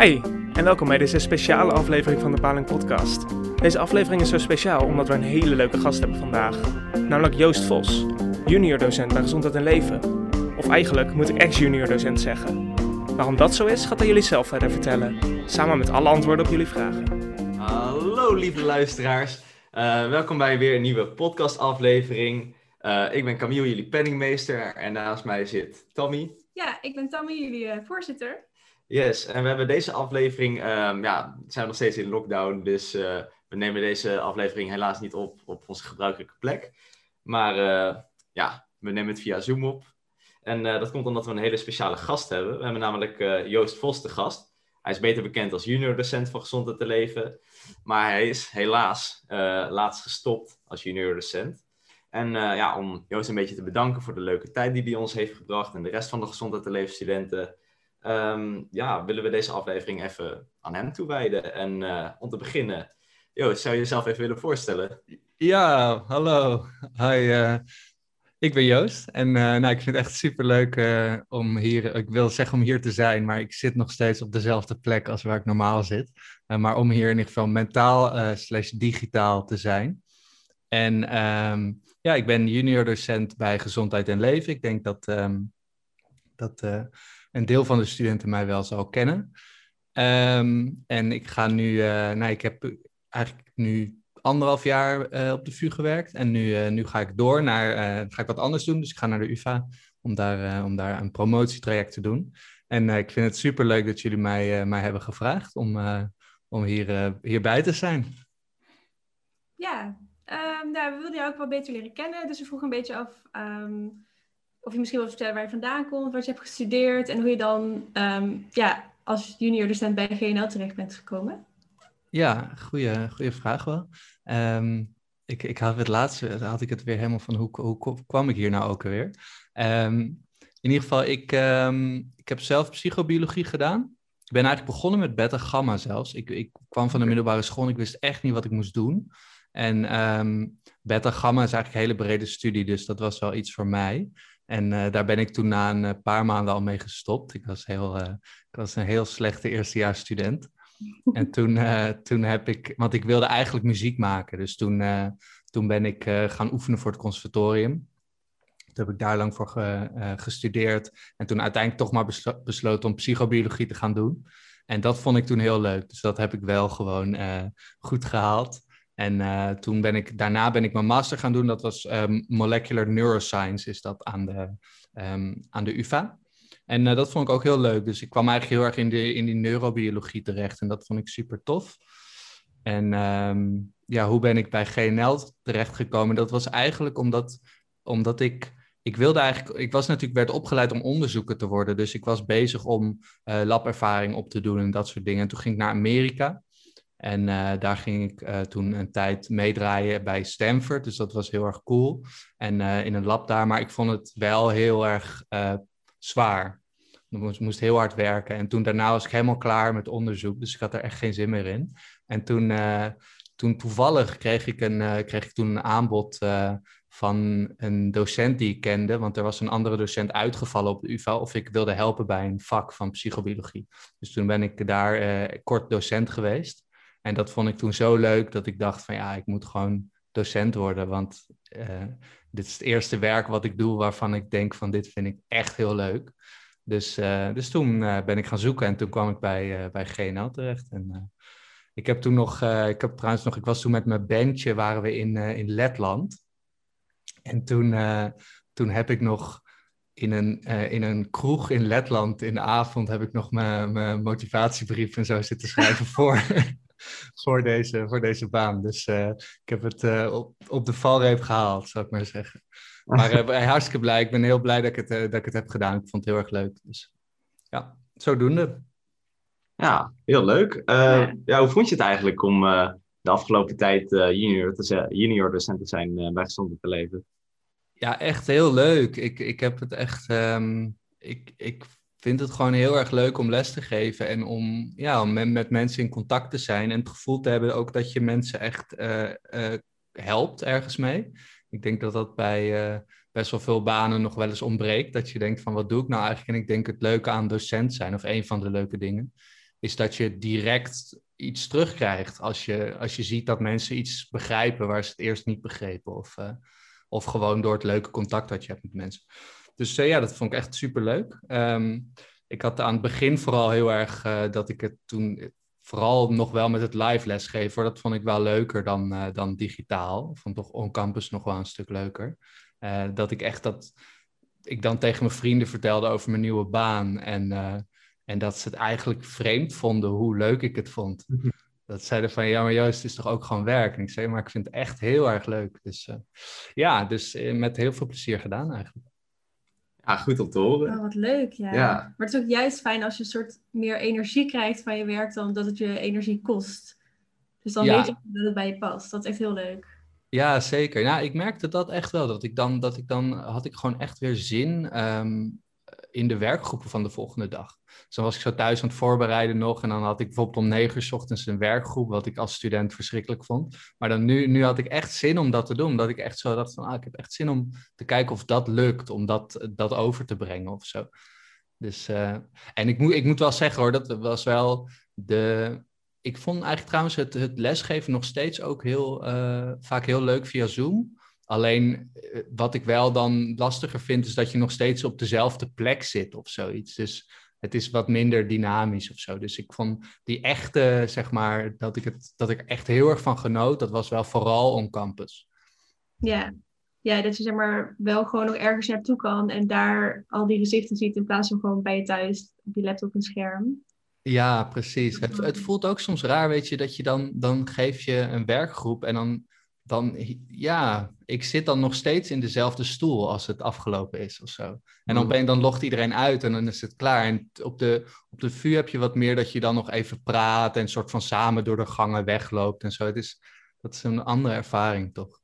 Hi en welkom bij deze speciale aflevering van de Paling Podcast. Deze aflevering is zo speciaal omdat we een hele leuke gast hebben vandaag. Namelijk Joost Vos, junior docent bij Gezondheid en Leven. Of eigenlijk moet ik ex-junior docent zeggen. Waarom dat zo is, gaat hij jullie zelf verder vertellen. Samen met alle antwoorden op jullie vragen. Hallo lieve luisteraars. Uh, welkom bij weer een nieuwe podcastaflevering. Uh, ik ben Camille, jullie penningmeester. En naast mij zit Tammy. Ja, ik ben Tammy, jullie uh, voorzitter. Yes, en we hebben deze aflevering, um, ja, we zijn nog steeds in lockdown, dus uh, we nemen deze aflevering helaas niet op op onze gebruikelijke plek. Maar uh, ja, we nemen het via Zoom op. En uh, dat komt omdat we een hele speciale gast hebben. We hebben namelijk Joost Vos de gast. Hij is beter bekend als junior docent van Gezondheid te Leven. Maar hij is helaas laatst gestopt als junior docent. En ja, om Joost een beetje te bedanken voor de leuke tijd die hij ons heeft gebracht en de rest van de Gezondheid te Leven studenten um, ja, willen we deze aflevering even aan hem toewijden. En uh, om te beginnen, Joost, zou je jezelf even willen voorstellen? Ja, hallo. Hi, uh, ik ben Joost. En uh, nou, ik vind het echt superleuk om hier, ik wil zeggen om hier te zijn, maar ik zit nog steeds op dezelfde plek als waar ik normaal zit. maar om hier in ieder geval mentaal slash digitaal te zijn. En um, ja, ik ben junior docent bij Gezondheid en Leven. Ik denk dat, um, dat een deel van de studenten mij wel zal kennen. Um, en ik ga nu, uh, nou, ik heb eigenlijk nu anderhalf jaar uh, op de VU gewerkt. En nu, uh, nu ga ik door naar, ga ik wat anders doen. Dus ik ga naar de UvA om daar, om daar een promotietraject te doen. En ik vind het super leuk dat jullie mij, mij hebben gevraagd om, om hier, hierbij te zijn. Ja, um, nou, we wilden jou ook wel beter leren kennen. Dus we vroegen een beetje af um, of je misschien wel vertellen waar je vandaan komt, wat je hebt gestudeerd en hoe je dan um, ja, als junior docent bij GNL terecht bent gekomen. Ja, goede, goede vraag wel. Um, ik, ik had het laatste, had ik het weer helemaal van hoe, hoe kwam ik hier nou ook alweer? Um, in ieder geval, ik, ik heb zelf psychobiologie gedaan. Ik ben eigenlijk begonnen met beta-gamma zelfs. Ik, ik kwam van de middelbare school en ik wist echt niet wat ik moest doen. En beta-gamma is eigenlijk een hele brede studie, dus dat was wel iets voor mij. En uh, daar ben ik toen na een eh, paar maanden al mee gestopt. Ik was, heel, uh, ik was een heel slechte eerstejaarsstudent. En toen, toen heb ik, want ik wilde eigenlijk muziek maken. Dus toen, toen ben ik gaan oefenen voor het conservatorium. Toen heb ik daar lang voor ge, gestudeerd. En toen uiteindelijk toch maar beslo besloten om psychobiologie te gaan doen. En dat vond ik toen heel leuk. Dus dat heb ik wel gewoon goed gehaald. En uh, toen ben ik, daarna ben ik mijn master gaan doen. Dat was um, Molecular Neuroscience, is dat aan de, um, aan de UvA. En uh, dat vond ik ook heel leuk. Dus ik kwam eigenlijk heel erg in, de, in die neurobiologie terecht. En dat vond ik super tof. En um, ja, hoe ben ik bij GNL terechtgekomen? Dat was eigenlijk omdat, omdat ik... Ik wilde eigenlijk... Ik was natuurlijk, werd opgeleid om onderzoeker te worden. Dus ik was bezig om uh, labervaring op te doen en dat soort dingen. En toen ging ik naar Amerika. En uh, daar ging ik uh, toen een tijd meedraaien bij Stanford. Dus dat was heel erg cool. En uh, in een lab daar. Maar ik vond het wel heel erg zwaar. Ik moest, moest, heel hard werken. En toen daarna was ik helemaal klaar met onderzoek. Dus ik had er echt geen zin meer in. En toen, toen toevallig kreeg ik, een, kreeg ik toen een aanbod van een docent die ik kende. Want er was een andere docent uitgevallen op de UvA. Of ik wilde helpen bij een vak van psychobiologie. Dus toen ben ik daar kort docent geweest. En dat vond ik toen zo leuk dat ik dacht van ja, ik moet gewoon docent worden. Want uh, dit is het eerste werk wat ik doe waarvan ik denk van dit vind ik echt heel leuk. Dus, uh, dus toen uh, ben ik gaan zoeken en toen kwam ik bij, bij GNL terecht. En ik heb toen nog, ik heb trouwens nog, ik was toen met mijn bandje, waren we in, in Letland. En toen, toen heb ik nog in een, in een kroeg in Letland in de avond heb ik nog mijn motivatiebrief en zo zitten schrijven voor, voor, deze, voor deze baan. Dus uh, ik heb het uh, op, op de valreep gehaald, zou ik maar zeggen. Maar uh, hartstikke blij. Ik ben heel blij dat ik, het, dat ik het heb gedaan. Ik vond het heel erg leuk. Dus ja, zodoende. Ja, heel leuk. Ja. ja. hoe vond je het eigenlijk om de afgelopen tijd junior, te, junior docent te zijn bij Gezondheid te leven? Ja, echt heel leuk. Ik, ik heb het echt... Um, ik, ik vind het gewoon heel erg leuk om les te geven en om, ja, om met, mensen in contact te zijn en het gevoel te hebben ook dat je mensen echt uh, uh, helpt ergens mee. Ik denk dat dat bij uh, best wel veel banen nog wel eens ontbreekt. Dat je denkt van wat doe ik nou eigenlijk? En ik denk het leuke aan docent zijn of een van de leuke dingen is dat je direct iets terugkrijgt als je, als je ziet dat mensen iets begrijpen waar ze het eerst niet begrepen. Of, of gewoon door het leuke contact dat je hebt met mensen. Dus uh, ja, dat vond ik echt superleuk. Um, ik had aan het begin vooral heel erg uh, dat ik het toen vooral nog wel met het live lesgeven. Dat vond ik wel leuker dan, dan digitaal. Ik vond toch on-campus nog wel een stuk leuker. dat ik echt dat ik dan tegen mijn vrienden vertelde over mijn nieuwe baan. En en dat ze het eigenlijk vreemd vonden hoe leuk ik het vond. Mhm. Dat zeiden van, ja, maar juist, het is toch ook gewoon werk? En ik zei, maar ik vind het echt heel erg leuk. Dus ja, dus met heel veel plezier gedaan eigenlijk. Ja, goed om te horen. Oh, wat leuk, ja. ja. Maar het is ook juist fijn als je een soort meer energie krijgt van je werk dan dat het je energie kost. Dus dan ja. weet je dat het bij je past. Dat is echt heel leuk. Ja, zeker. Nou, ik merkte dat echt wel. Dat ik dan, dat ik dan had ik gewoon echt weer zin um, in de werkgroepen van de volgende dag. Dus dan was ik zo thuis aan het voorbereiden nog. En dan had ik bijvoorbeeld om negen uur ochtends een werkgroep, wat ik als student verschrikkelijk vond. Maar dan nu, nu had ik echt zin om dat te doen. Omdat ik echt zo dacht van, ah, ik heb echt zin om te kijken of dat lukt. Om dat, dat over te brengen of zo. Dus, uh, en ik moet, ik moet wel zeggen hoor, dat was wel de... Ik vond eigenlijk trouwens het, het lesgeven nog steeds ook heel, uh, vaak heel leuk via Zoom. Alleen eh, wat ik wel dan lastiger vind, is dat je nog steeds op dezelfde plek zit of zoiets. Dus het is wat minder dynamisch of zo. Dus ik vond die echte, zeg maar, dat ik, het, dat ik echt heel erg van genoot, dat was wel vooral on campus. Ja. ja, dat je zeg maar wel gewoon nog ergens naartoe kan en daar al die gezichten ziet in plaats van gewoon bij je thuis op je laptop een scherm. Ja, precies. Het, het voelt ook soms raar, weet je, dat je dan, dan geef je een werkgroep en dan dan ja, ik zit dan nog steeds in dezelfde stoel als het afgelopen is of zo. En dan, mm. ben, dan logt iedereen uit en dan is het klaar. En op de, op de VU heb je wat meer dat je dan nog even praat en soort van samen door de gangen wegloopt en zo. Het is, dat is een andere ervaring toch?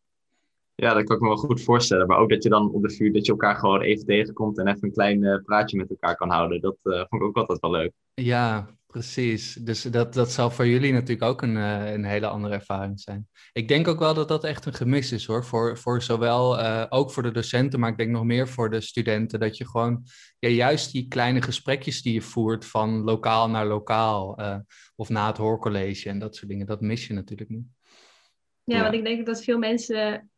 Ja, dat kan ik me wel goed voorstellen. Maar ook dat je dan op de VU dat je elkaar gewoon even tegenkomt en even een klein uh, praatje met elkaar kan houden. Dat uh, vond ik ook altijd wel leuk. Ja, Precies, dus dat, dat zal voor jullie natuurlijk ook een, uh, een hele andere ervaring zijn. Ik denk ook wel dat dat echt een gemis is hoor, voor, voor zowel uh, ook voor de docenten, maar ik denk nog meer voor de studenten, dat je gewoon ja, juist die kleine gesprekjes die je voert van lokaal naar lokaal uh, of na het hoorcollege en dat soort dingen, dat mis je natuurlijk niet. Ja, ja. want ik denk dat veel mensen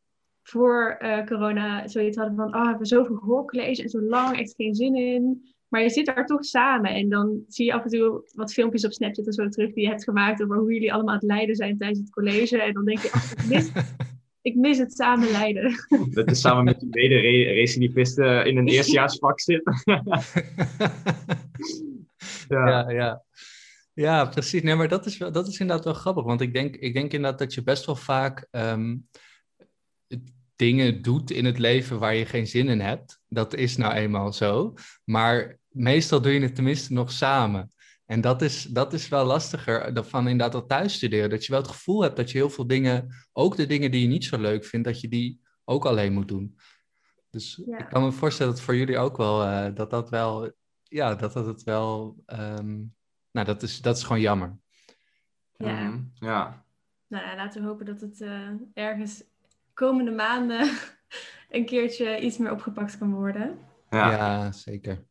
voor corona zoiets hadden van, oh, we hebben zoveel hoorcollege en zo lang, echt geen zin in. Maar je zit daar toch samen en dan zie je af en toe wat filmpjes op Snapchat en zo terug die je hebt gemaakt over hoe jullie allemaal aan het leiden zijn tijdens het college. En dan denk je, ach, ik, mis, ik mis het samen leiden. Dat is samen met je mede-recidivisten in een eerstejaarsvak zitten. ja. ja, ja. Ja, precies. Nee, maar dat is, wel, dat is inderdaad wel grappig. Want ik denk, ik denk inderdaad dat je best wel vaak um, dingen doet in het leven waar je geen zin in hebt. Dat is nou eenmaal zo. Maar meestal doe je het tenminste nog samen. En dat is, dat is wel lastiger dan van inderdaad dat thuis studeren. Dat je wel het gevoel hebt dat je heel veel dingen, ook de dingen die je niet zo leuk vindt, dat je die ook alleen moet doen. Dus ik kan me voorstellen dat voor jullie ook wel, uh, dat dat wel, ja, dat dat het wel, um, nou dat is, dat is gewoon jammer. Ja. Mm, ja. Nou, laten we hopen dat het uh, ergens komende maanden een keertje iets meer opgepakt kan worden. Ja, ja zeker.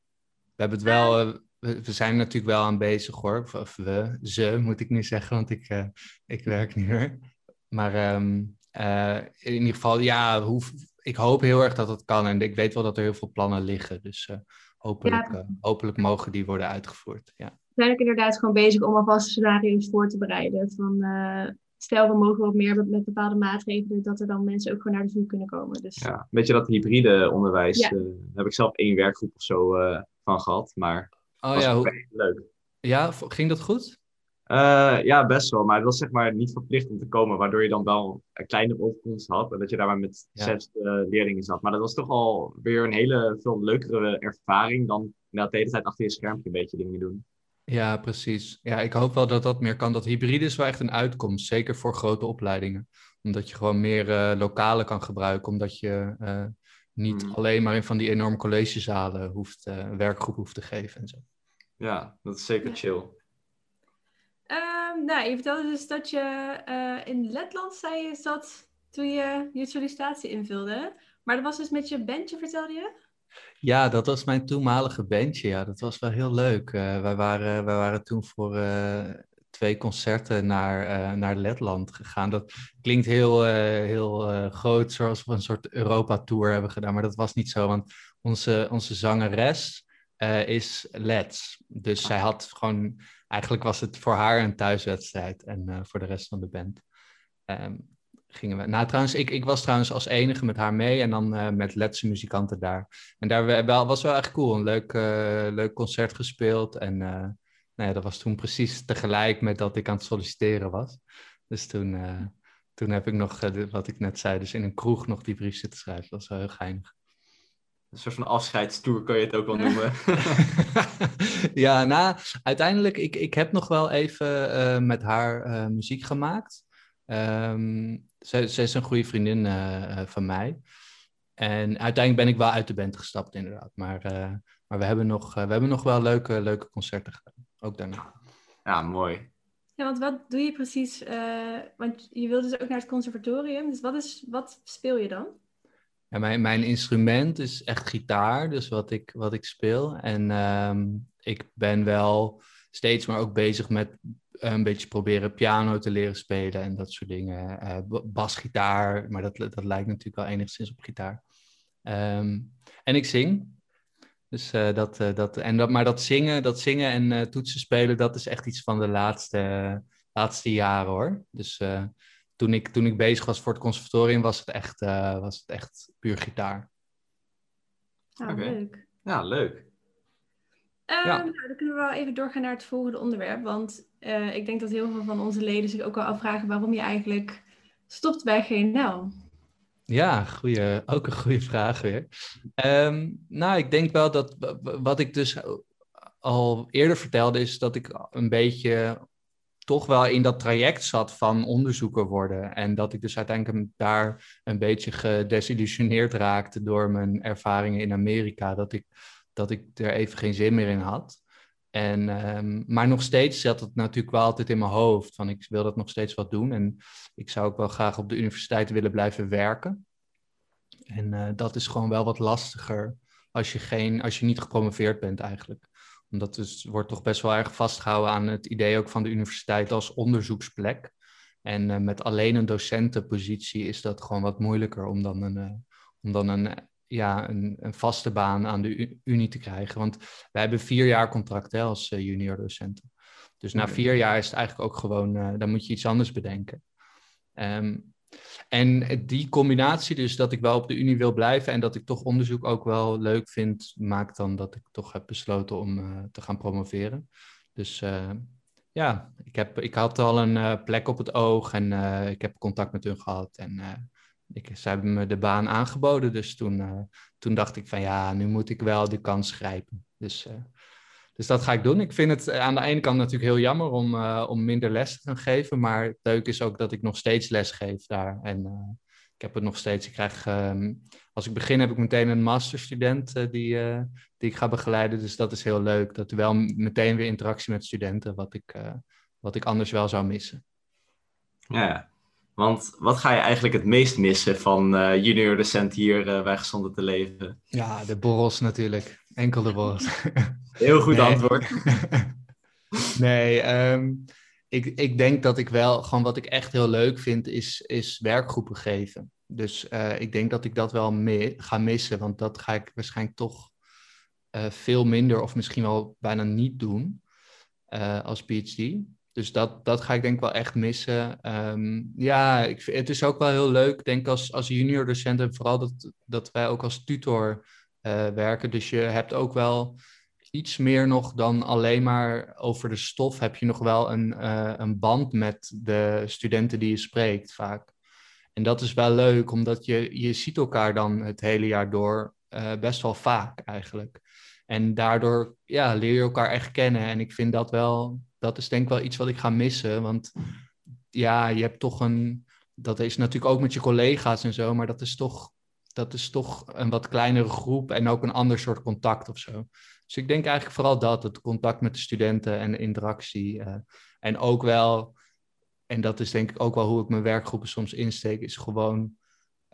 We hebben het wel, uh, we, zijn natuurlijk wel aan bezig hoor. Of, we, ze moet ik nu zeggen, want ik, uh, ik werk niet meer. Maar um, uh, in ieder geval, ja, hoe, ik hoop heel erg dat het kan. En ik weet wel dat er heel veel plannen liggen. Dus hopelijk, ja. hopelijk mogen die worden uitgevoerd. Ja. We zijn ook inderdaad gewoon bezig om alvast scenario's voor te bereiden. Van stel we mogen wat meer met bepaalde maatregelen, dat er dan mensen ook gewoon naar de VU kunnen komen. Dus... Ja, een beetje dat hybride onderwijs. Ja. Uh, daar heb ik zelf één werkgroep of zo uh, van gehad, maar oh, ja, hoe... leuk. Ja, ging dat goed? Uh, ja, best wel. Maar het was zeg maar niet verplicht om te komen, waardoor je dan wel een kleine overkomst had. En dat je daar maar met ja. zes leerlingen zat. Maar dat was toch al weer een hele veel leukere ervaring dan de hele tijd achter je schermpje een beetje dingen doen. Ja, precies. Ja, ik hoop wel dat dat meer kan. Dat hybride is wel echt een uitkomst, zeker voor grote opleidingen. Omdat je gewoon meer uh, lokale kan gebruiken, omdat je niet hmm. alleen maar in van die enorme collegezalen hoeft, uh, een werkgroep hoeft te geven en zo. Ja, dat is zeker chill. Um, nou, je vertelde dus dat je in Letland, zei je, zat toen je je sollicitatie invulde. Maar dat was dus met je bandje, vertelde je? Ja, dat was mijn toenmalige bandje. Ja, dat was wel heel leuk. Uh, wij, waren, wij waren toen voor uh, twee concerten naar, uh, naar Letland gegaan. Dat klinkt heel, heel groot, zoals we een soort Europa-tour hebben gedaan. Maar dat was niet zo, want onze, onze zangeres is Lets. Dus zij had gewoon... Eigenlijk was het voor haar een thuiswedstrijd en voor de rest van de band. Um, gingen we. Nou, trouwens, ik, ik was trouwens als enige met haar mee en dan uh, met Letse muzikanten daar. En daar wel, was wel echt cool. Een leuk, uh, leuk concert gespeeld. En uh, nou ja, dat was toen precies tegelijk met dat ik aan het solliciteren was. Dus toen, toen heb ik nog, wat ik net zei, dus in een kroeg nog die brief zitten schrijven. Dat was wel heel geinig. Een soort van afscheidstoer kan je het ook wel noemen. ja, nou, uiteindelijk, ik, ik heb nog wel even met haar muziek gemaakt. Um, zij, zij, is een goede vriendin van mij. En uiteindelijk ben ik wel uit de band gestapt, inderdaad. Maar, maar we, hebben nog, we hebben nog wel leuke, leuke concerten gedaan. Ook daarna. Ja, mooi. Ja, want wat doe je precies? want je wilde dus ook naar het conservatorium. Dus wat, is, wat speel je dan? Ja, mijn, mijn instrument is echt gitaar, dus wat ik, wat ik speel. En um, ik ben wel steeds maar ook bezig met een beetje proberen piano te leren spelen en dat soort dingen. Uh, basgitaar, maar dat, dat lijkt natuurlijk wel enigszins op gitaar. Um, en ik zing. Dus, uh, dat, uh, dat, en dat, maar dat zingen, dat zingen en toetsen spelen, dat is echt iets van de laatste, laatste jaren hoor. Dus toen, ik, toen ik bezig was voor het conservatorium, was het echt, was het echt puur gitaar. Ah, okay. leuk. Ja, leuk. Um, ja. nou, dan kunnen we wel even doorgaan naar het volgende onderwerp. Want uh, ik denk dat heel veel van onze leden zich ook wel afvragen waarom je eigenlijk stopt bij GNL. Ja, ook een goede vraag weer. Um, nou, ik denk wel dat wat ik dus al eerder vertelde, is dat ik een beetje toch wel in dat traject zat van onderzoeker worden. En dat ik dus uiteindelijk daar een beetje gedesillusioneerd raakte door mijn ervaringen in Amerika. Dat ik dat ik er even geen zin meer in had. En, um, maar nog steeds zat het natuurlijk wel altijd in mijn hoofd. Van ik wil dat nog steeds wat doen. En ik zou ook wel graag op de universiteit willen blijven werken. En uh, dat is gewoon wel wat lastiger als je, geen, als je niet gepromoveerd bent eigenlijk. Omdat dus, wordt toch best wel erg vastgehouden aan het idee ook van de universiteit als onderzoeksplek. En uh, met alleen een docentenpositie is dat gewoon wat moeilijker om dan een, uh, om dan een ja, een, een, vaste baan aan de Unie te krijgen. Want wij hebben vier jaar contract hè, als uh, junior docenten. Dus na vier jaar is het eigenlijk ook gewoon, uh, dan moet je iets anders bedenken. Um, en die combinatie, dus dat ik wel op de Unie wil blijven en dat ik toch onderzoek ook wel leuk vind, maakt dan dat ik toch heb besloten om uh, te gaan promoveren. Dus ja, ik, heb, ik had al een plek op het oog en ik heb contact met hun gehad. En ik, ze hebben me de baan aangeboden, dus toen, uh, toen dacht ik van ja, nu moet ik wel de kans grijpen. Dus, uh, dus dat ga ik doen. Ik vind het aan de ene kant natuurlijk heel jammer om, om minder les te gaan geven, maar het leuk is ook dat ik nog steeds les geef daar. En ik heb het nog steeds, ik krijg, um, als ik begin heb ik meteen een masterstudent die, die ik ga begeleiden, dus dat is heel leuk. Dat er wel meteen weer interactie met studenten, wat ik, wat ik anders wel zou missen. Ja, want wat ga je eigenlijk het meest missen van uh, junior docent hier uh, bij Gezonde te Leven? Ja, de borrels natuurlijk. Enkel de borrels. Heel goed antwoord. nee, um, ik, ik denk dat ik wel, gewoon wat ik echt heel leuk vind, is, is werkgroepen geven. Dus uh, ik denk dat ik dat wel mee, ga missen, want dat ga ik waarschijnlijk toch veel minder of misschien wel bijna niet doen als PhD. Dus dat, dat ga ik denk wel echt missen. Um, ja, ik, het is ook wel heel leuk, denk als, als junior docent en vooral dat, dat wij ook als tutor uh, werken. Dus je hebt ook wel iets meer nog dan alleen maar over de stof. Heb je nog wel een, uh, een band met de studenten die je spreekt vaak. En dat is wel leuk, omdat je, je ziet elkaar dan het hele jaar door uh, best wel vaak eigenlijk. En daardoor ja, leer je elkaar echt kennen. En ik vind dat wel dat is denk ik wel iets wat ik ga missen. Want ja, je hebt toch een. Dat is natuurlijk ook met je collega's en zo, maar dat is toch, dat is toch een wat kleinere groep en ook een ander soort contact of zo. Dus ik denk eigenlijk vooral dat, het contact met de studenten en de interactie. Uh, en ook wel, en dat is denk ik ook wel hoe ik mijn werkgroepen soms insteek, is gewoon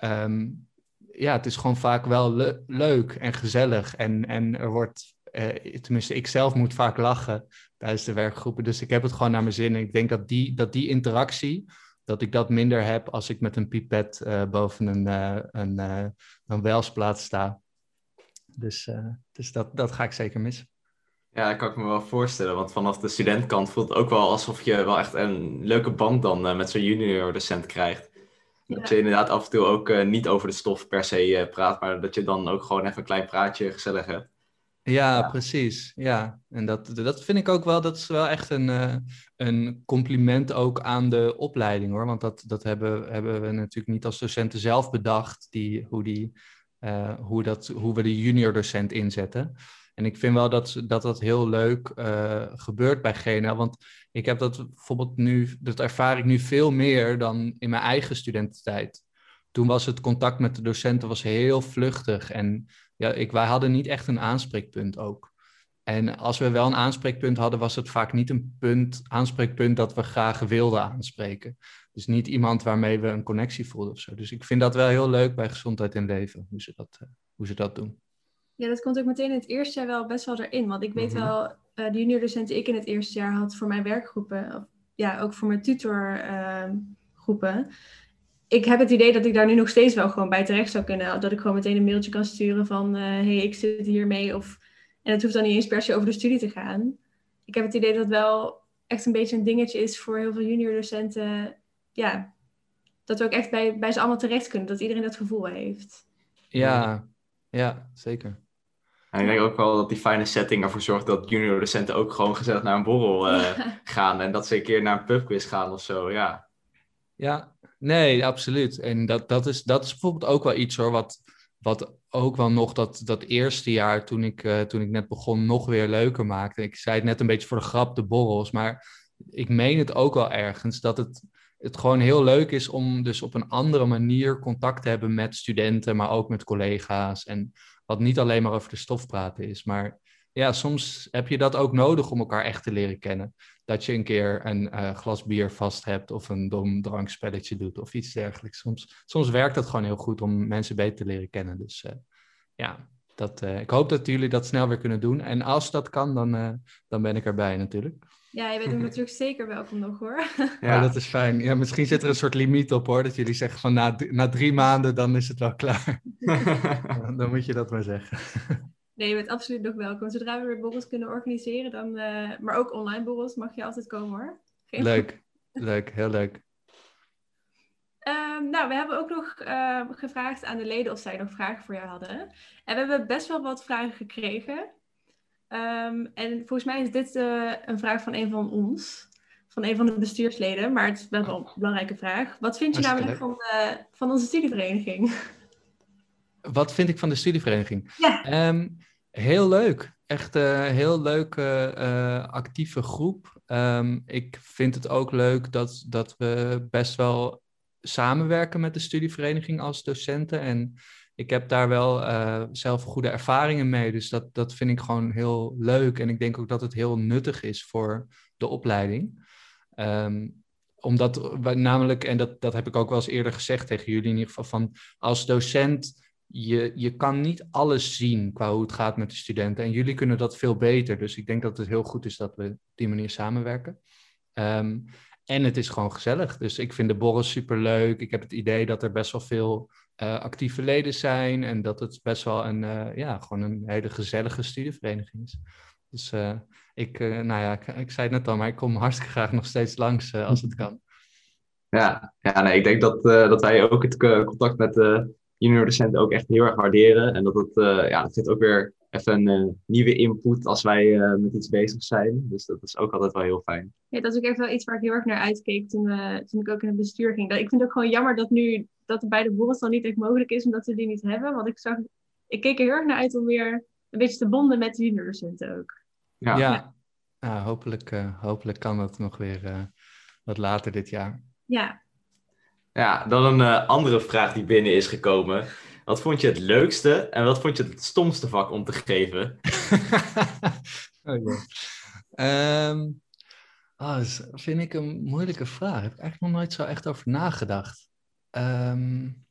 um, ja, het is gewoon vaak wel le- leuk en gezellig. En, en er wordt, uh, tenminste, ik zelf moet vaak lachen tijdens de werkgroepen. Dus ik heb het gewoon naar mijn zin. En ik denk dat die, dat die interactie, dat ik dat minder heb als ik met een pipet uh, boven een, uh, een, een welsplaat sta. Dus, dus dat, dat ga ik zeker missen. Ja, dat kan ik me wel voorstellen. Want vanaf de studentkant voelt het ook wel alsof je wel echt een leuke band dan uh, met zo'n junior docent krijgt. Ja. Dat je inderdaad af en toe ook uh, niet over de stof per se uh, praat, maar dat je dan ook gewoon even een klein praatje gezellig hebt. Ja, ja. precies. Ja, en dat, dat vind ik ook wel, dat is wel echt een, een compliment ook aan de opleiding hoor. Want dat, dat hebben, hebben we natuurlijk niet als docenten zelf bedacht, die, hoe, die, hoe, dat, hoe we de junior docent inzetten. En ik vind wel dat dat, dat heel leuk uh, gebeurt bij GNL. Want ik heb dat bijvoorbeeld nu, dat ervaar ik nu veel meer dan in mijn eigen studententijd. Toen was het contact met de docenten was heel vluchtig. En ja, ik, wij hadden niet echt een aanspreekpunt ook. En als we wel een aanspreekpunt hadden, was het vaak niet een punt, aanspreekpunt dat we graag wilden aanspreken. Dus niet iemand waarmee we een connectie voelden of zo. Dus ik vind dat wel heel leuk bij Gezondheid in Leven, hoe ze dat, uh, hoe ze dat doen. Ja, dat komt ook meteen in het eerste jaar wel best wel erin. Want ik weet Mhm. wel, uh, de junior docenten ik in het eerste jaar had voor mijn werkgroepen, of ja, ook voor mijn tutorgroepen. Ik heb het idee dat ik daar nu nog steeds wel gewoon bij terecht zou kunnen. Dat ik gewoon meteen een mailtje kan sturen van, hé, hey, ik zit hiermee. Of, en het hoeft dan niet eens per se over de studie te gaan. Ik heb het idee dat het wel echt een beetje een dingetje is voor heel veel junior docenten. Ja, dat we ook echt bij, bij ze allemaal terecht kunnen. Dat iedereen dat gevoel heeft. Ja, ja, zeker. En ik denk ook wel dat die fijne setting ervoor zorgt dat junior docenten ook gewoon gezellig naar een borrel uh, gaan. En dat ze een keer naar een pubquiz gaan of zo, ja. Ja, nee, absoluut. En dat, dat, is, dat is bijvoorbeeld ook wel iets hoor, wat, wat ook wel nog dat, dat eerste jaar toen ik, uh, toen ik net begon nog weer leuker maakte. Ik zei het net een beetje voor de grap, de borrels, maar ik meen het ook wel ergens dat het, het gewoon heel leuk is om dus op een andere manier contact te hebben met studenten, maar ook met collega's. En wat niet alleen maar over de stof praten is. Maar ja, soms heb je dat ook nodig om elkaar echt te leren kennen. Dat je een keer een uh, glas bier vast hebt of een dom drankspelletje doet of iets dergelijks. Soms, soms werkt dat gewoon heel goed om mensen beter te leren kennen. Dus uh, ja, dat, uh, ik hoop dat jullie dat snel weer kunnen doen. En als dat kan, dan, dan ben ik erbij natuurlijk. Ja, je bent ook natuurlijk zeker welkom nog hoor. Ja, oh, dat is fijn. Ja, misschien zit er een soort limiet op hoor. Dat jullie zeggen van na, na drie maanden, dan is het wel klaar. dan moet je dat maar zeggen. Nee, je bent absoluut nog welkom. Zodra we weer borrels kunnen organiseren, dan, uh, maar ook online borrels, mag je altijd komen hoor. Geen leuk, leuk, heel leuk. Um, nou, we hebben ook nog uh, gevraagd aan de leden of zij nog vragen voor jou hadden. En we hebben best wel wat vragen gekregen. Um, en volgens mij is dit uh, een vraag van een van ons, van een van de bestuursleden, maar het is best wel een belangrijke vraag. Wat vind je namelijk van, uh, van onze studievereniging? Wat vind ik van de studievereniging? Ja. Um, heel leuk. Echt een uh, heel leuke, uh, actieve groep. Um, ik vind het ook leuk dat, dat we best wel samenwerken met de studievereniging als docenten. En ik heb daar wel uh, zelf goede ervaringen mee. Dus dat, dat vind ik gewoon heel leuk. En ik denk ook dat het heel nuttig is voor de opleiding. Um, omdat we namelijk, en dat, dat heb ik ook wel eens eerder gezegd tegen jullie in ieder geval, van als docent, je, je kan niet alles zien qua hoe het gaat met de studenten. En jullie kunnen dat veel beter. Dus ik denk dat het heel goed is dat we op die manier samenwerken. Um, en het is gewoon gezellig. Dus ik vind de borrel superleuk. Ik heb het idee dat er best wel veel uh, actieve leden zijn. En dat het best wel een, uh, ja, gewoon een hele gezellige studievereniging is. Dus uh, ik, nou ja, ik, ik, zei het net al, maar ik kom hartstikke graag nog steeds langs als het kan. Ja, ja nee, ik denk dat, dat wij ook het contact met de junior docenten ook echt heel erg waarderen. En dat het, ja, het zit ook weer even een uh, nieuwe input als wij uh, met iets bezig zijn. Dus dat is ook altijd wel heel fijn. Ja, dat is ook echt wel iets waar ik heel erg naar uitkeek toen, uh, toen ik ook in het bestuur ging. Ik vind het ook gewoon jammer dat nu dat het bij de borrels dan niet echt mogelijk is omdat we die niet hebben. Want ik, zag, ik keek er heel erg naar uit om weer een beetje te bonden met de juniordocenten ook. Ja, ja. ja hopelijk, hopelijk kan dat nog weer wat later dit jaar. Ja. Ja, dan een andere vraag die binnen is gekomen. Wat vond je het leukste en wat vond je het stomste vak om te geven? oh, ja. um, oh, dat vind ik een moeilijke vraag. Daar heb ik eigenlijk nog nooit zo echt over nagedacht. Um,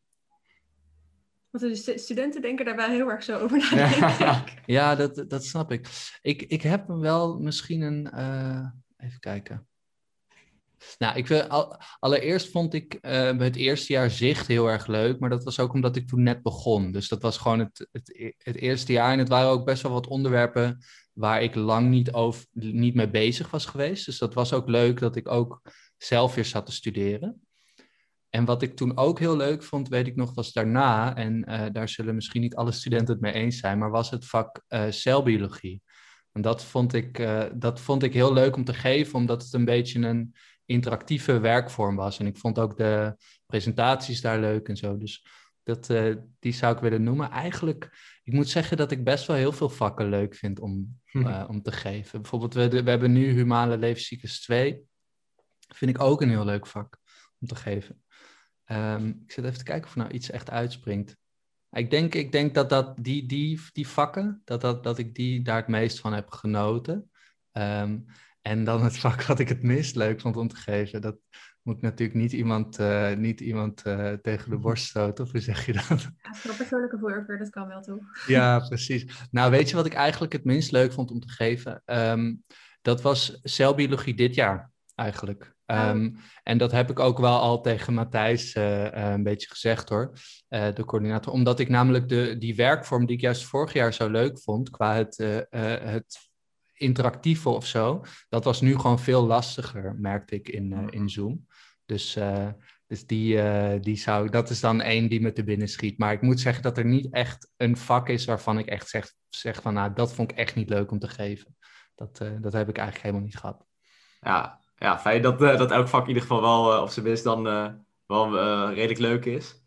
Want de stu- studenten denken daar wel heel erg zo over na, denk ik. Ja, dat, dat snap ik. Ik, ik heb wel misschien een. eh, even kijken. Nou, ik allereerst vond ik eh, het eerste jaar zicht heel erg leuk, maar dat was ook omdat ik toen net begon. Dus dat was gewoon het, het, eerste jaar en het waren ook best wel wat onderwerpen waar ik lang niet, over, niet mee bezig was geweest. Dus dat was ook leuk dat ik ook zelf weer zat te studeren. En wat ik toen ook heel leuk vond, weet ik nog, was daarna, en eh, daar zullen misschien niet alle studenten het mee eens zijn, maar was het vak eh, celbiologie. En dat vond, ik, dat vond ik heel leuk om te geven, omdat het een beetje een interactieve werkvorm was. En ik vond ook de presentaties daar leuk en zo. Dus dat, eh, die zou ik willen noemen. Eigenlijk, ik moet zeggen dat ik best wel heel veel vakken leuk vind om, Hm. eh, om te geven. Bijvoorbeeld, we, we hebben nu Humane Levenscyclus 2. Vind ik ook een heel leuk vak om te geven. Ehm, ik zit even te kijken of er nou iets echt uitspringt. Ik denk, ik denk dat, dat die, die, die vakken, dat, dat, dat ik die daar het meest van heb genoten. Ehm, en dan het vak wat ik het minst leuk vond om te geven. Dat moet natuurlijk niet iemand, eh, niet iemand eh, tegen de borst stoten, of hoe zeg je dat? Ja, voor persoonlijke voorkeur, dat kan wel toch? Ja, precies. Nou, weet je wat ik eigenlijk het minst leuk vond om te geven? Ehm, dat was celbiologie dit jaar, eigenlijk. Ehm, En dat heb ik ook wel al tegen Matthijs eh, een beetje gezegd hoor, de coördinator. Omdat ik namelijk de, die werkvorm die ik juist vorig jaar zo leuk vond, qua het, het interactieve of zo, dat was nu gewoon veel lastiger, merkte ik in, eh, in Zoom. Dus, eh, dus die, eh, die zou, dat is dan één die me te binnen schiet. Maar ik moet zeggen dat er niet echt een vak is waarvan ik echt zeg, zeg van, nou, dat vond ik echt niet leuk om te geven. Dat, dat heb ik eigenlijk helemaal niet gehad. Ja, ja fijn dat, dat elk vak in ieder geval wel, op zijn minst dan wel redelijk leuk is.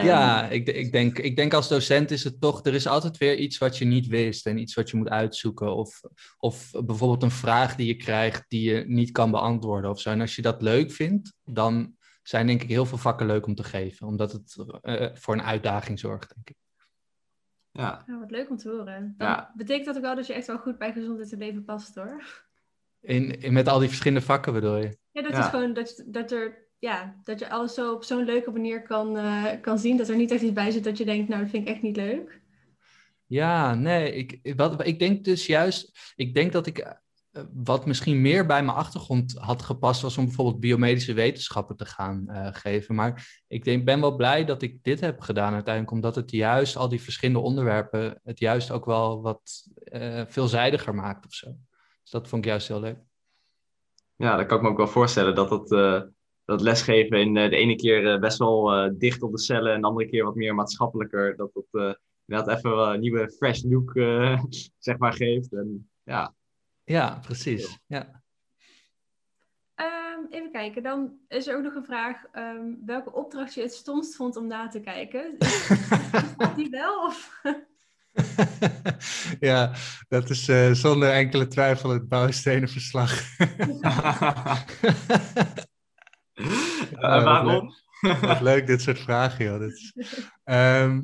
Ja, ik, ik, denk, ik denk als docent is het toch, er is altijd weer iets wat je niet wist en iets wat je moet uitzoeken. Of, of bijvoorbeeld een vraag die je krijgt die je niet kan beantwoorden of zo. En als je dat leuk vindt, dan zijn denk ik heel veel vakken leuk om te geven. Omdat het eh, voor een uitdaging zorgt, denk ik. Ja, Nou, wat leuk om te horen. Dan Ja. betekent dat ook wel dat je echt wel goed bij gezondheid en leven past, hoor. In, in, met al die verschillende vakken bedoel je? Ja, dat Ja. is gewoon dat, dat er, ja, dat je alles zo op zo'n leuke manier kan, eh, kan zien. Dat er niet echt iets bij zit dat je denkt, nou, dat vind ik echt niet leuk. Ja, nee, ik, wat, ik denk dus juist, ik denk dat ik, eh, wat misschien meer bij mijn achtergrond had gepast, was om bijvoorbeeld biomedische wetenschappen te gaan eh, geven. Maar ik denk, ben wel blij dat ik dit heb gedaan uiteindelijk, omdat het juist al die verschillende onderwerpen, het juist ook wel wat eh, veelzijdiger maakt of zo. Dus dat vond ik juist heel leuk. ja dat kan ik me ook wel voorstellen dat het, eh, dat lesgeven in eh, de ene keer eh, best wel eh, dicht op de cellen en de andere keer wat meer maatschappelijker, dat het eh, inderdaad even wel een nieuwe fresh look eh, zeg maar geeft. En ja, Ja, precies. Ja. Ehm, even kijken, dan is er ook nog een vraag. ehm, welke opdracht je het stomst vond om na te kijken? Is die wel? Of... ja, dat is eh, zonder enkele twijfel het bouwstenenverslag. Waarom? Wat leuk, dit soort vragen, joh. Dat, Ehm,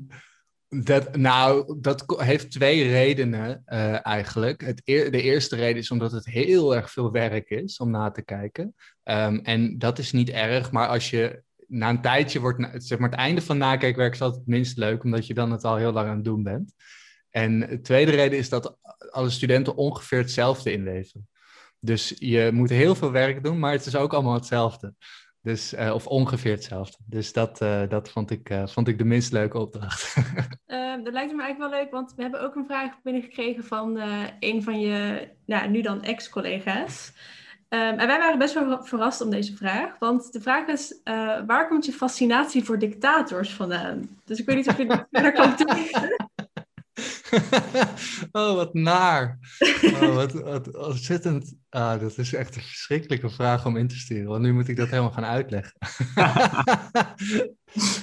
dat, nou, dat heeft twee redenen eh, eigenlijk. Het eer- de eerste reden is omdat het heel erg veel werk is om na te kijken. Ehm, en dat is niet erg, maar als je na een tijdje wordt, zeg maar het einde van nakijkwerk is altijd het minst leuk, omdat je dan het al heel lang aan het doen bent. En de tweede reden is dat alle studenten ongeveer hetzelfde inleveren. Dus je moet heel veel werk doen, maar het is ook allemaal hetzelfde. Dus, eh, of ongeveer hetzelfde. Dus dat, eh, dat vond, ik, eh, vond ik de minst leuke opdracht. Ehm, dat lijkt me eigenlijk wel leuk, want we hebben ook een vraag binnengekregen van een van je, nou, nu dan ex-collega's. Ehm, en wij waren best wel verrast om deze vraag, want de vraag is, waar komt je fascinatie voor dictators vandaan? Dus ik weet niet of je dat verder kan toelichten. oh, wat naar. Oh, wat, wat ontzettend. Ah, dat is echt een verschrikkelijke vraag om in te sturen, want nu moet ik dat helemaal gaan uitleggen.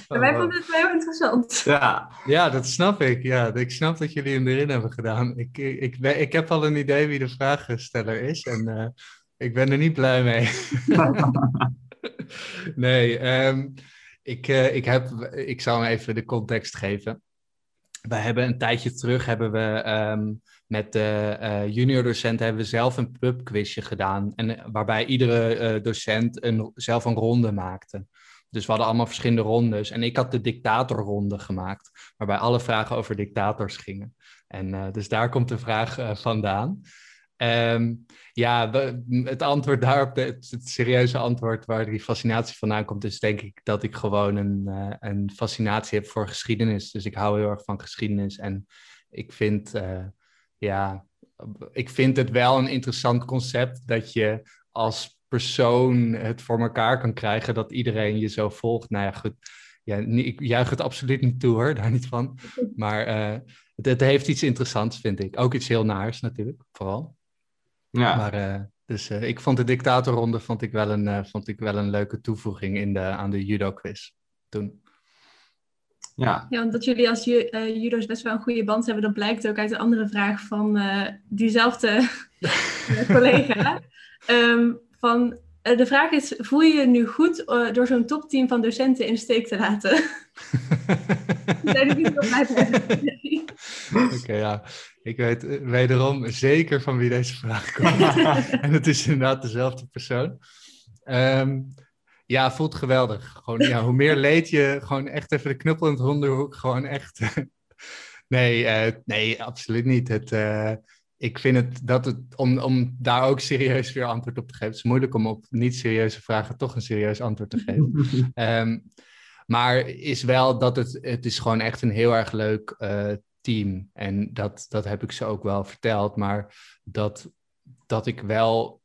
En wij Oh, vonden het wel heel interessant. Ja, Ja, dat snap ik. Ja, ik snap dat jullie hem erin hebben gedaan. Ik, ik, ik, ben- ik heb al een idee wie de vraagsteller is en eh, ik ben er niet blij mee. nee, ehm, ik, eh, ik, heb, ik zal hem even de context geven. We hebben een tijdje terug hebben we ehm, met de eh, junior docent hebben we zelf een pubquizje gedaan. En, eh, waarbij iedere eh, docent een, zelf een ronde maakte. Dus we hadden allemaal verschillende rondes. En ik had de dictatorronde gemaakt, waarbij alle vragen over dictators gingen. En uh, dus daar komt de vraag uh, vandaan. Um, ja, het antwoord daarop, het, het, serieuze antwoord waar die fascinatie vandaan komt, is denk ik dat ik gewoon een, uh, een fascinatie heb voor geschiedenis. Dus ik hou heel erg van geschiedenis. En ik vind, ja, ik vind het wel een interessant concept dat je als persoon het voor elkaar kan krijgen dat iedereen je zo volgt. Nou ja, goed. Ja, ik juich het absoluut niet toe hoor, daar niet van. Maar uh, het, het, heeft iets interessants, vind ik. Ook iets heel naars natuurlijk, vooral. Ja. Maar uh, dus uh, ik vond de dictatorronde vond ik wel een, vond ik wel een leuke toevoeging in de, aan de judo-quiz toen. Ja. ja, omdat jullie als judo's best wel een goede band hebben, dan blijkt ook uit de andere vraag van diezelfde collega. Um, van, de vraag is, voel je je nu goed uh, door zo'n topteam van docenten in de steek te laten? Zijn jullie niet Oké, okay, ja. Ik weet uh, wederom zeker van wie deze vraag komt. en het is inderdaad dezelfde persoon. Um, ja, voelt geweldig. Gewoon, ja, hoe meer leed je, gewoon echt even de knuppel in het hondenhoek. Gewoon echt... nee, nee, absoluut niet. Het ik vind het dat het, om, om daar ook serieus weer antwoord op te geven, het is moeilijk om op niet-serieuze vragen toch een serieus antwoord te geven. um, maar is wel dat het, het is gewoon echt een heel erg leuk uh, team. En dat, dat heb ik ze ook wel verteld. Maar dat, dat ik wel,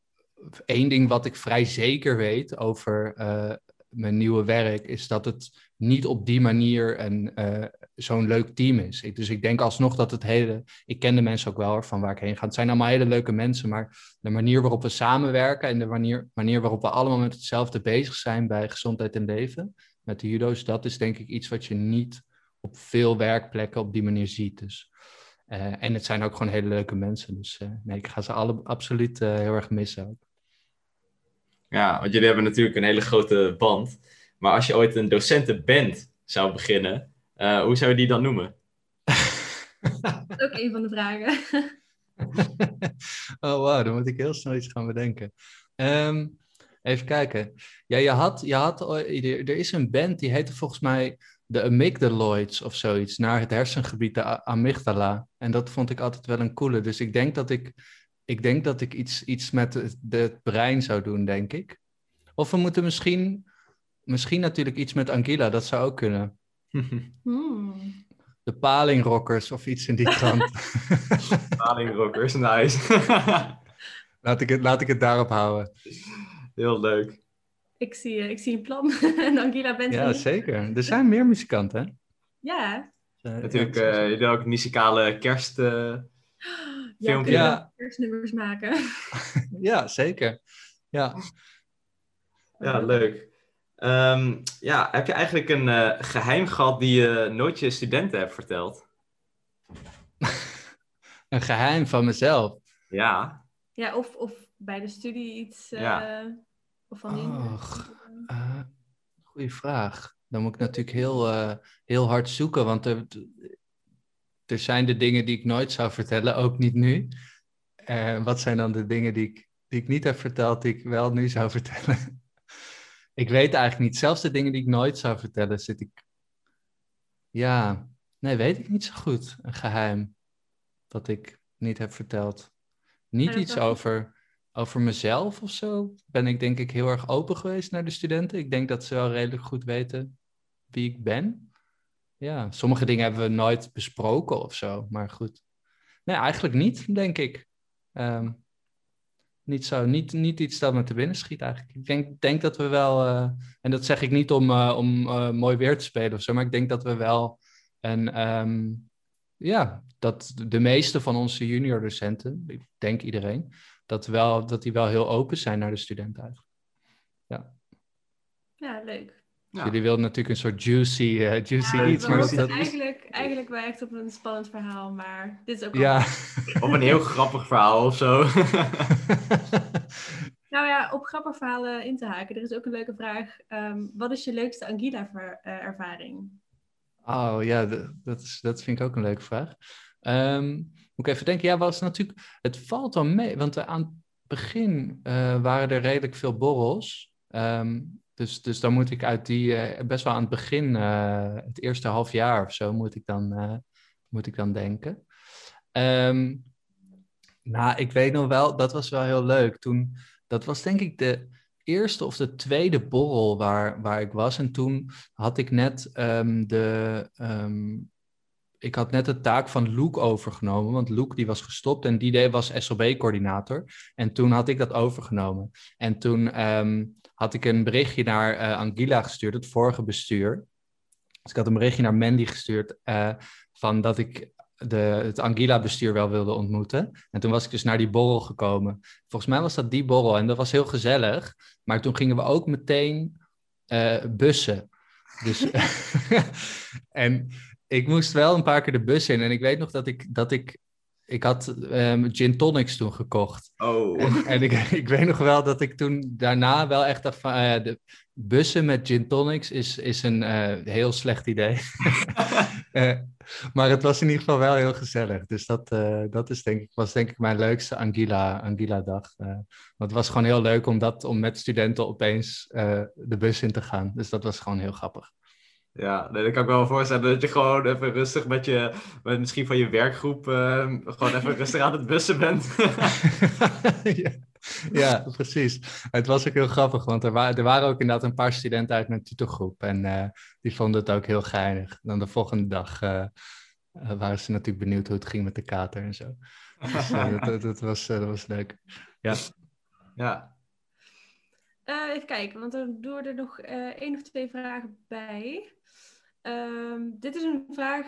één ding wat ik vrij zeker weet over uh, mijn nieuwe werk, is dat het niet op die manier een, uh, zo'n leuk team is. Dus ik denk alsnog dat het hele. Ik ken de mensen ook wel van waar ik heen ga. Het zijn allemaal hele leuke mensen, maar de manier waarop we samenwerken en de manier, manier waarop we allemaal met hetzelfde bezig zijn bij gezondheid en leven, met de judo's, dat is denk ik iets wat je niet op veel werkplekken op die manier ziet. Dus, uh, en het zijn ook gewoon hele leuke mensen. Dus uh, nee, ik ga ze alle absoluut heel erg missen ook. Ja, want jullie hebben natuurlijk een hele grote band. Maar als je ooit een docentenband zou beginnen, uh, hoe zou je die dan noemen? Dat is ook een van de vragen. oh, wow, dan moet ik heel snel iets gaan bedenken. Um, even kijken. Ja, je had, je had, er is een band die heette volgens mij de Amygdaloids of zoiets, naar het hersengebied, de amygdala. En dat vond ik altijd wel een coole. Dus ik denk dat ik, ik, denk dat ik iets, iets met het, het brein zou doen, denk ik. Of we moeten misschien Misschien natuurlijk iets met Anguilla, dat zou ook kunnen. Hmm. De palingrockers of iets in die trant. palingrockers, nice. laat, ik het, laat ik het daarop houden. Heel leuk. Ik zie, ik zie een plan. en Anguilla bent Ja, zeker. Er zijn meer muzikanten, hè? Ja. Uh, Natuurlijk, uh, jullie ook muzikale kerst... Uh, ja, ja. kerstnummers maken. ja, zeker. Ja. Ja, leuk. Um, ja, heb je eigenlijk een uh, geheim gehad die je nooit je studenten hebt verteld? een geheim van mezelf? Ja. Ja, of, of bij de studie iets. Uh, ja. Of van die. Uh, goeie vraag. Dan moet ik natuurlijk heel, heel hard zoeken, want er, er zijn de dingen die ik nooit zou vertellen, ook niet nu. wat zijn dan de dingen die ik, die ik niet heb verteld, die ik wel nu zou vertellen? ik weet eigenlijk niet. Zelfs de dingen die ik nooit zou vertellen, zit ik. Ja, nee, weet ik niet zo goed. Een geheim dat ik niet heb verteld. Niet iets over, over mezelf of zo. Ben ik denk ik heel erg open geweest naar de studenten. Ik denk dat ze wel redelijk goed weten wie ik ben. Ja, sommige dingen hebben we nooit besproken of zo, maar goed. Nee, eigenlijk niet, denk ik. Um, niet zo, niet, niet iets dat me te binnen schiet eigenlijk. Ik denk, denk dat we wel, uh, en dat zeg ik niet om, uh, om uh, mooi weer te spelen of zo, maar ik denk dat we wel en um, ja, dat de meeste van onze junior docenten, ik denk iedereen, dat, wel, dat die wel heel open zijn naar de studenten eigenlijk. Ja. Ja, leuk. Ja. Jullie wilden natuurlijk een soort juicy, uh, juicy ja, iets. Maar dat... eigenlijk, eigenlijk wel echt op een spannend verhaal, maar dit is ook ja. Of een heel grappig verhaal of zo. nou ja, op grappig verhalen in te haken. Er is ook een leuke vraag. Um, wat is je leukste Anguilla-ervaring? oh ja, dat, is, dat vind ik ook een leuke vraag. Um, moet ik even denken. Ja, was natuurlijk... Het valt dan mee, want aan het begin uh, waren er redelijk veel borrels. Um, dus, dus dan moet ik uit die, eh, best wel aan het begin, eh, het eerste half jaar of zo, moet ik dan, eh, moet ik dan denken. Ehm, nou, ik weet nog wel, dat was wel heel leuk. Toen, dat was denk ik de eerste of de tweede borrel waar, waar ik was. En toen had ik net ehm, de, ehm, ik had net de taak van Luke overgenomen, want Luke die was gestopt en die was SLB-coördinator. En toen had ik dat overgenomen. En toen ehm, had ik een berichtje naar uh, Angela gestuurd, het vorige bestuur. Dus ik had een berichtje naar Mandy gestuurd uh, van dat ik de, het Angila-bestuur wel wilde ontmoeten. En toen was ik dus naar die borrel gekomen. Volgens mij was dat die borrel en dat was heel gezellig. Maar toen gingen we ook meteen uh, bussen. Dus, en ik moest wel een paar keer de bus in. En ik weet nog dat ik, dat ik ik had um, gin tonics toen gekocht. Oh. En, en ik, ik, weet nog wel dat ik toen daarna wel echt dacht van... Uh, de bussen met gin tonics is, is een uh, heel slecht idee. uh, maar het was in ieder geval wel heel gezellig. Dus dat, dat is denk ik, was denk ik mijn leukste Anguilla, Anguilla dag. want het was gewoon heel leuk om, dat, om met studenten opeens de bus in te gaan. Dus dat was gewoon heel grappig. Ja, nee, dat kan ik me wel voorstellen dat je gewoon even rustig met je, met misschien van je werkgroep, uh, gewoon even rustig aan het bussen bent. ja. ja, precies. Het was ook heel grappig, want er, wa er waren ook inderdaad een paar studenten uit mijn tutorgroep en uh, die vonden het ook heel geinig. Dan de volgende dag uh, waren ze natuurlijk benieuwd hoe het ging met de kater en zo. Dus dat, dat, dat, was, dat was leuk. Ja. Ja, uh, even kijken, want er doen er nog uh, één of twee vragen bij. Um, dit is een vraag.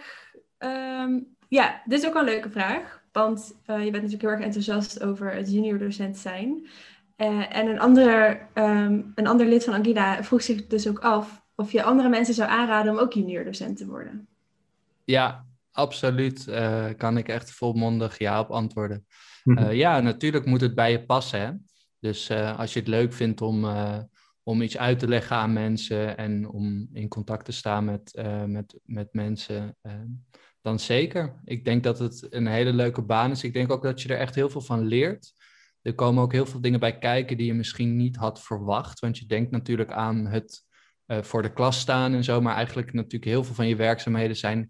Um, ja, dit is ook een leuke vraag. Want uh, je bent natuurlijk heel erg enthousiast over het junior docent zijn. en een, andere, um, een ander lid van Angina vroeg zich dus ook af of je andere mensen zou aanraden om ook junior docent te worden. Ja, absoluut. kan ik echt volmondig ja op antwoorden. Mm-hmm. ja, natuurlijk moet het bij je passen. Hè? Dus uh, als je het leuk vindt om, uh, om iets uit te leggen aan mensen en om in contact te staan met, uh, met, met mensen, dan zeker. Ik denk dat het een hele leuke baan is. Ik denk ook dat je er echt heel veel van leert. Er komen ook heel veel dingen bij kijken die je misschien niet had verwacht. Want je denkt natuurlijk aan het voor de klas staan en zo. Maar eigenlijk natuurlijk heel veel van je werkzaamheden zijn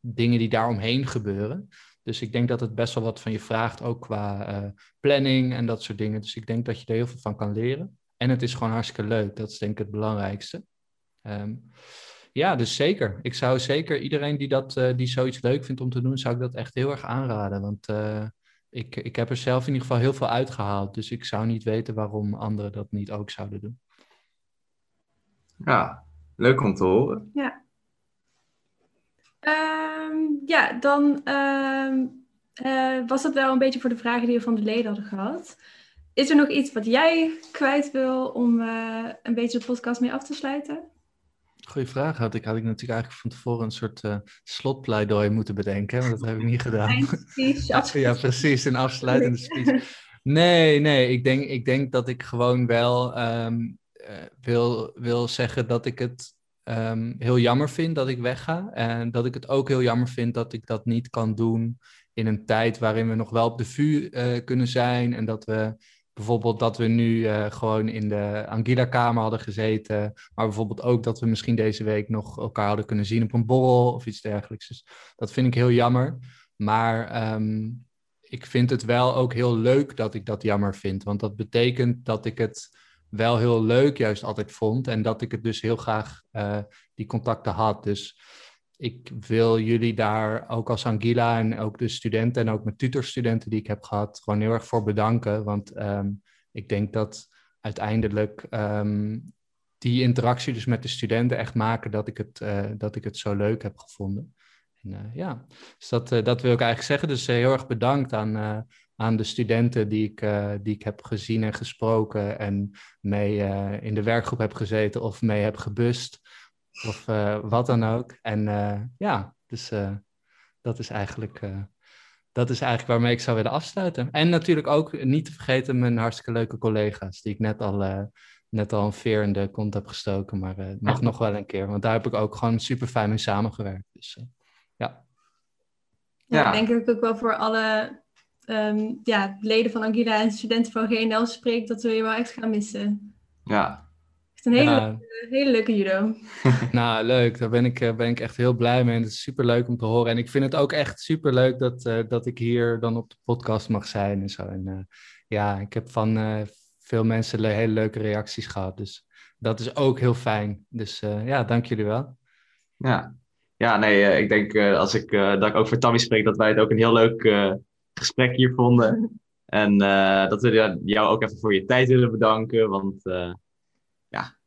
dingen die daaromheen gebeuren. Dus ik denk dat het best wel wat van je vraagt, ook qua uh, planning en dat soort dingen. Dus ik denk dat je er heel veel van kan leren. En het is gewoon hartstikke leuk. Dat is denk ik het belangrijkste. Um, ja, dus zeker. Ik zou zeker iedereen die, dat, uh, die zoiets leuk vindt om te doen, zou ik dat echt heel erg aanraden. Want uh, ik, ik heb er zelf in ieder geval heel veel uitgehaald. Dus ik zou niet weten waarom anderen dat niet ook zouden doen. Ja, leuk om te horen. Ja. Um, ja, dan um, uh, was dat wel een beetje voor de vragen die we van de leden hadden gehad. Is er nog iets wat jij kwijt wil om uh, een beetje de podcast mee af te sluiten? Goeie vraag. Had ik, had ik natuurlijk eigenlijk van tevoren een soort uh, slotpleidooi moeten bedenken, maar dat heb ik niet gedaan. Speech, ja, precies, een afsluitende speech. Nee, nee, ik denk, ik denk dat ik gewoon wel um, wil, wil zeggen dat ik het um, heel jammer vind dat ik wegga. En dat ik het ook heel jammer vind dat ik dat niet kan doen in een tijd waarin we nog wel op de vuur uh, kunnen zijn. En dat we bijvoorbeeld dat we nu uh, gewoon in de Anguilla-kamer hadden gezeten. Maar bijvoorbeeld ook dat we misschien deze week nog elkaar hadden kunnen zien op een borrel of iets dergelijks. Dus dat vind ik heel jammer. Maar um, ik vind het wel ook heel leuk dat ik dat jammer vind. Want dat betekent dat ik het wel heel leuk juist altijd vond. En dat ik het dus heel graag uh, die contacten had. Dus ik wil jullie daar ook als Angila en ook de studenten en ook mijn tutorstudenten die ik heb gehad, gewoon heel erg voor bedanken. Want um, ik denk dat uiteindelijk um, die interactie dus met de studenten echt maken dat ik het, uh, dat ik het zo leuk heb gevonden. En, uh, ja, dus dat, dat wil ik eigenlijk zeggen. Dus heel erg bedankt aan aan de studenten die ik, die ik heb gezien en gesproken en mee in de werkgroep heb gezeten of mee heb gebust of uh, wat dan ook. En ja, dus dat is eigenlijk dat is eigenlijk waarmee ik zou willen afsluiten. En natuurlijk ook niet te vergeten mijn hartstikke leuke collega's, die ik net al, net al een veer in de kont heb gestoken. Maar het mag nog wel een keer, want daar heb ik ook gewoon super fijn mee samengewerkt. Dus ja. Ja, ja. denk ik ook wel voor alle um, ja, leden van Angila en studenten van GNL spreekt, dat we je wel echt gaan missen. Ja. Het is een hele, Ja, leuke, hele leuke judo. nou, leuk. Daar ben ik, eh, ben ik echt heel blij mee. En het is super leuk om te horen. En ik vind het ook echt super leuk dat, eh, dat ik hier dan op de podcast mag zijn en zo. En eh, ja, ik heb van eh, veel mensen le- hele leuke reacties gehad. Dus dat is ook heel fijn. Dus eh, ja, dank jullie wel. Ja, ja nee, ik denk eh, als ik, eh, dat ik ook voor Tammy spreek, dat wij het ook een heel leuk eh, gesprek hier vonden. En eh, dat we jou ook even voor je tijd willen bedanken. Want eh,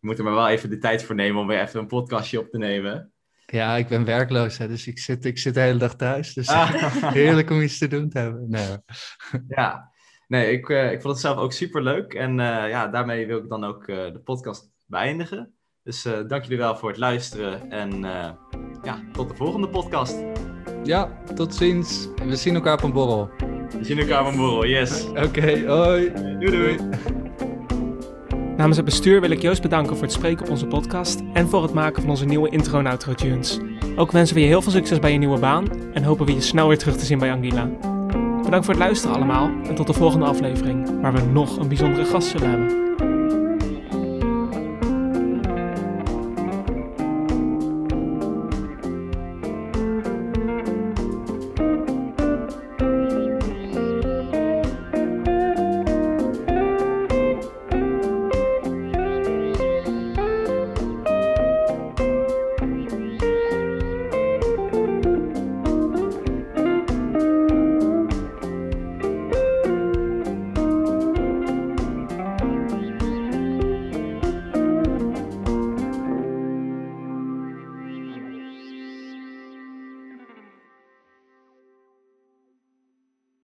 moet er maar wel even de tijd voor nemen om weer even een podcastje op te nemen. Ja, ik ben werkloos, hè, dus ik zit, ik zit de hele dag thuis. Dus Ah. heerlijk om iets te doen te hebben. Nee. Ja, nee, ik, eh, ik vond het zelf ook super leuk. En eh, ja, daarmee wil ik dan ook eh, de podcast beëindigen. Dus dank jullie wel voor het luisteren. En ja, tot de volgende podcast. ja, tot ziens. We zien elkaar op een borrel. We zien elkaar op een borrel. Yes. Oké, hoi. Doei doei. Namens het bestuur wil ik Joost bedanken voor het spreken op onze podcast en voor het maken van onze nieuwe intro en outro tunes. Ook wensen we je heel veel succes bij je nieuwe baan en hopen we je snel weer terug te zien bij Angela. Bedankt voor het luisteren allemaal en tot de volgende aflevering, waar we nog een bijzondere gast zullen hebben.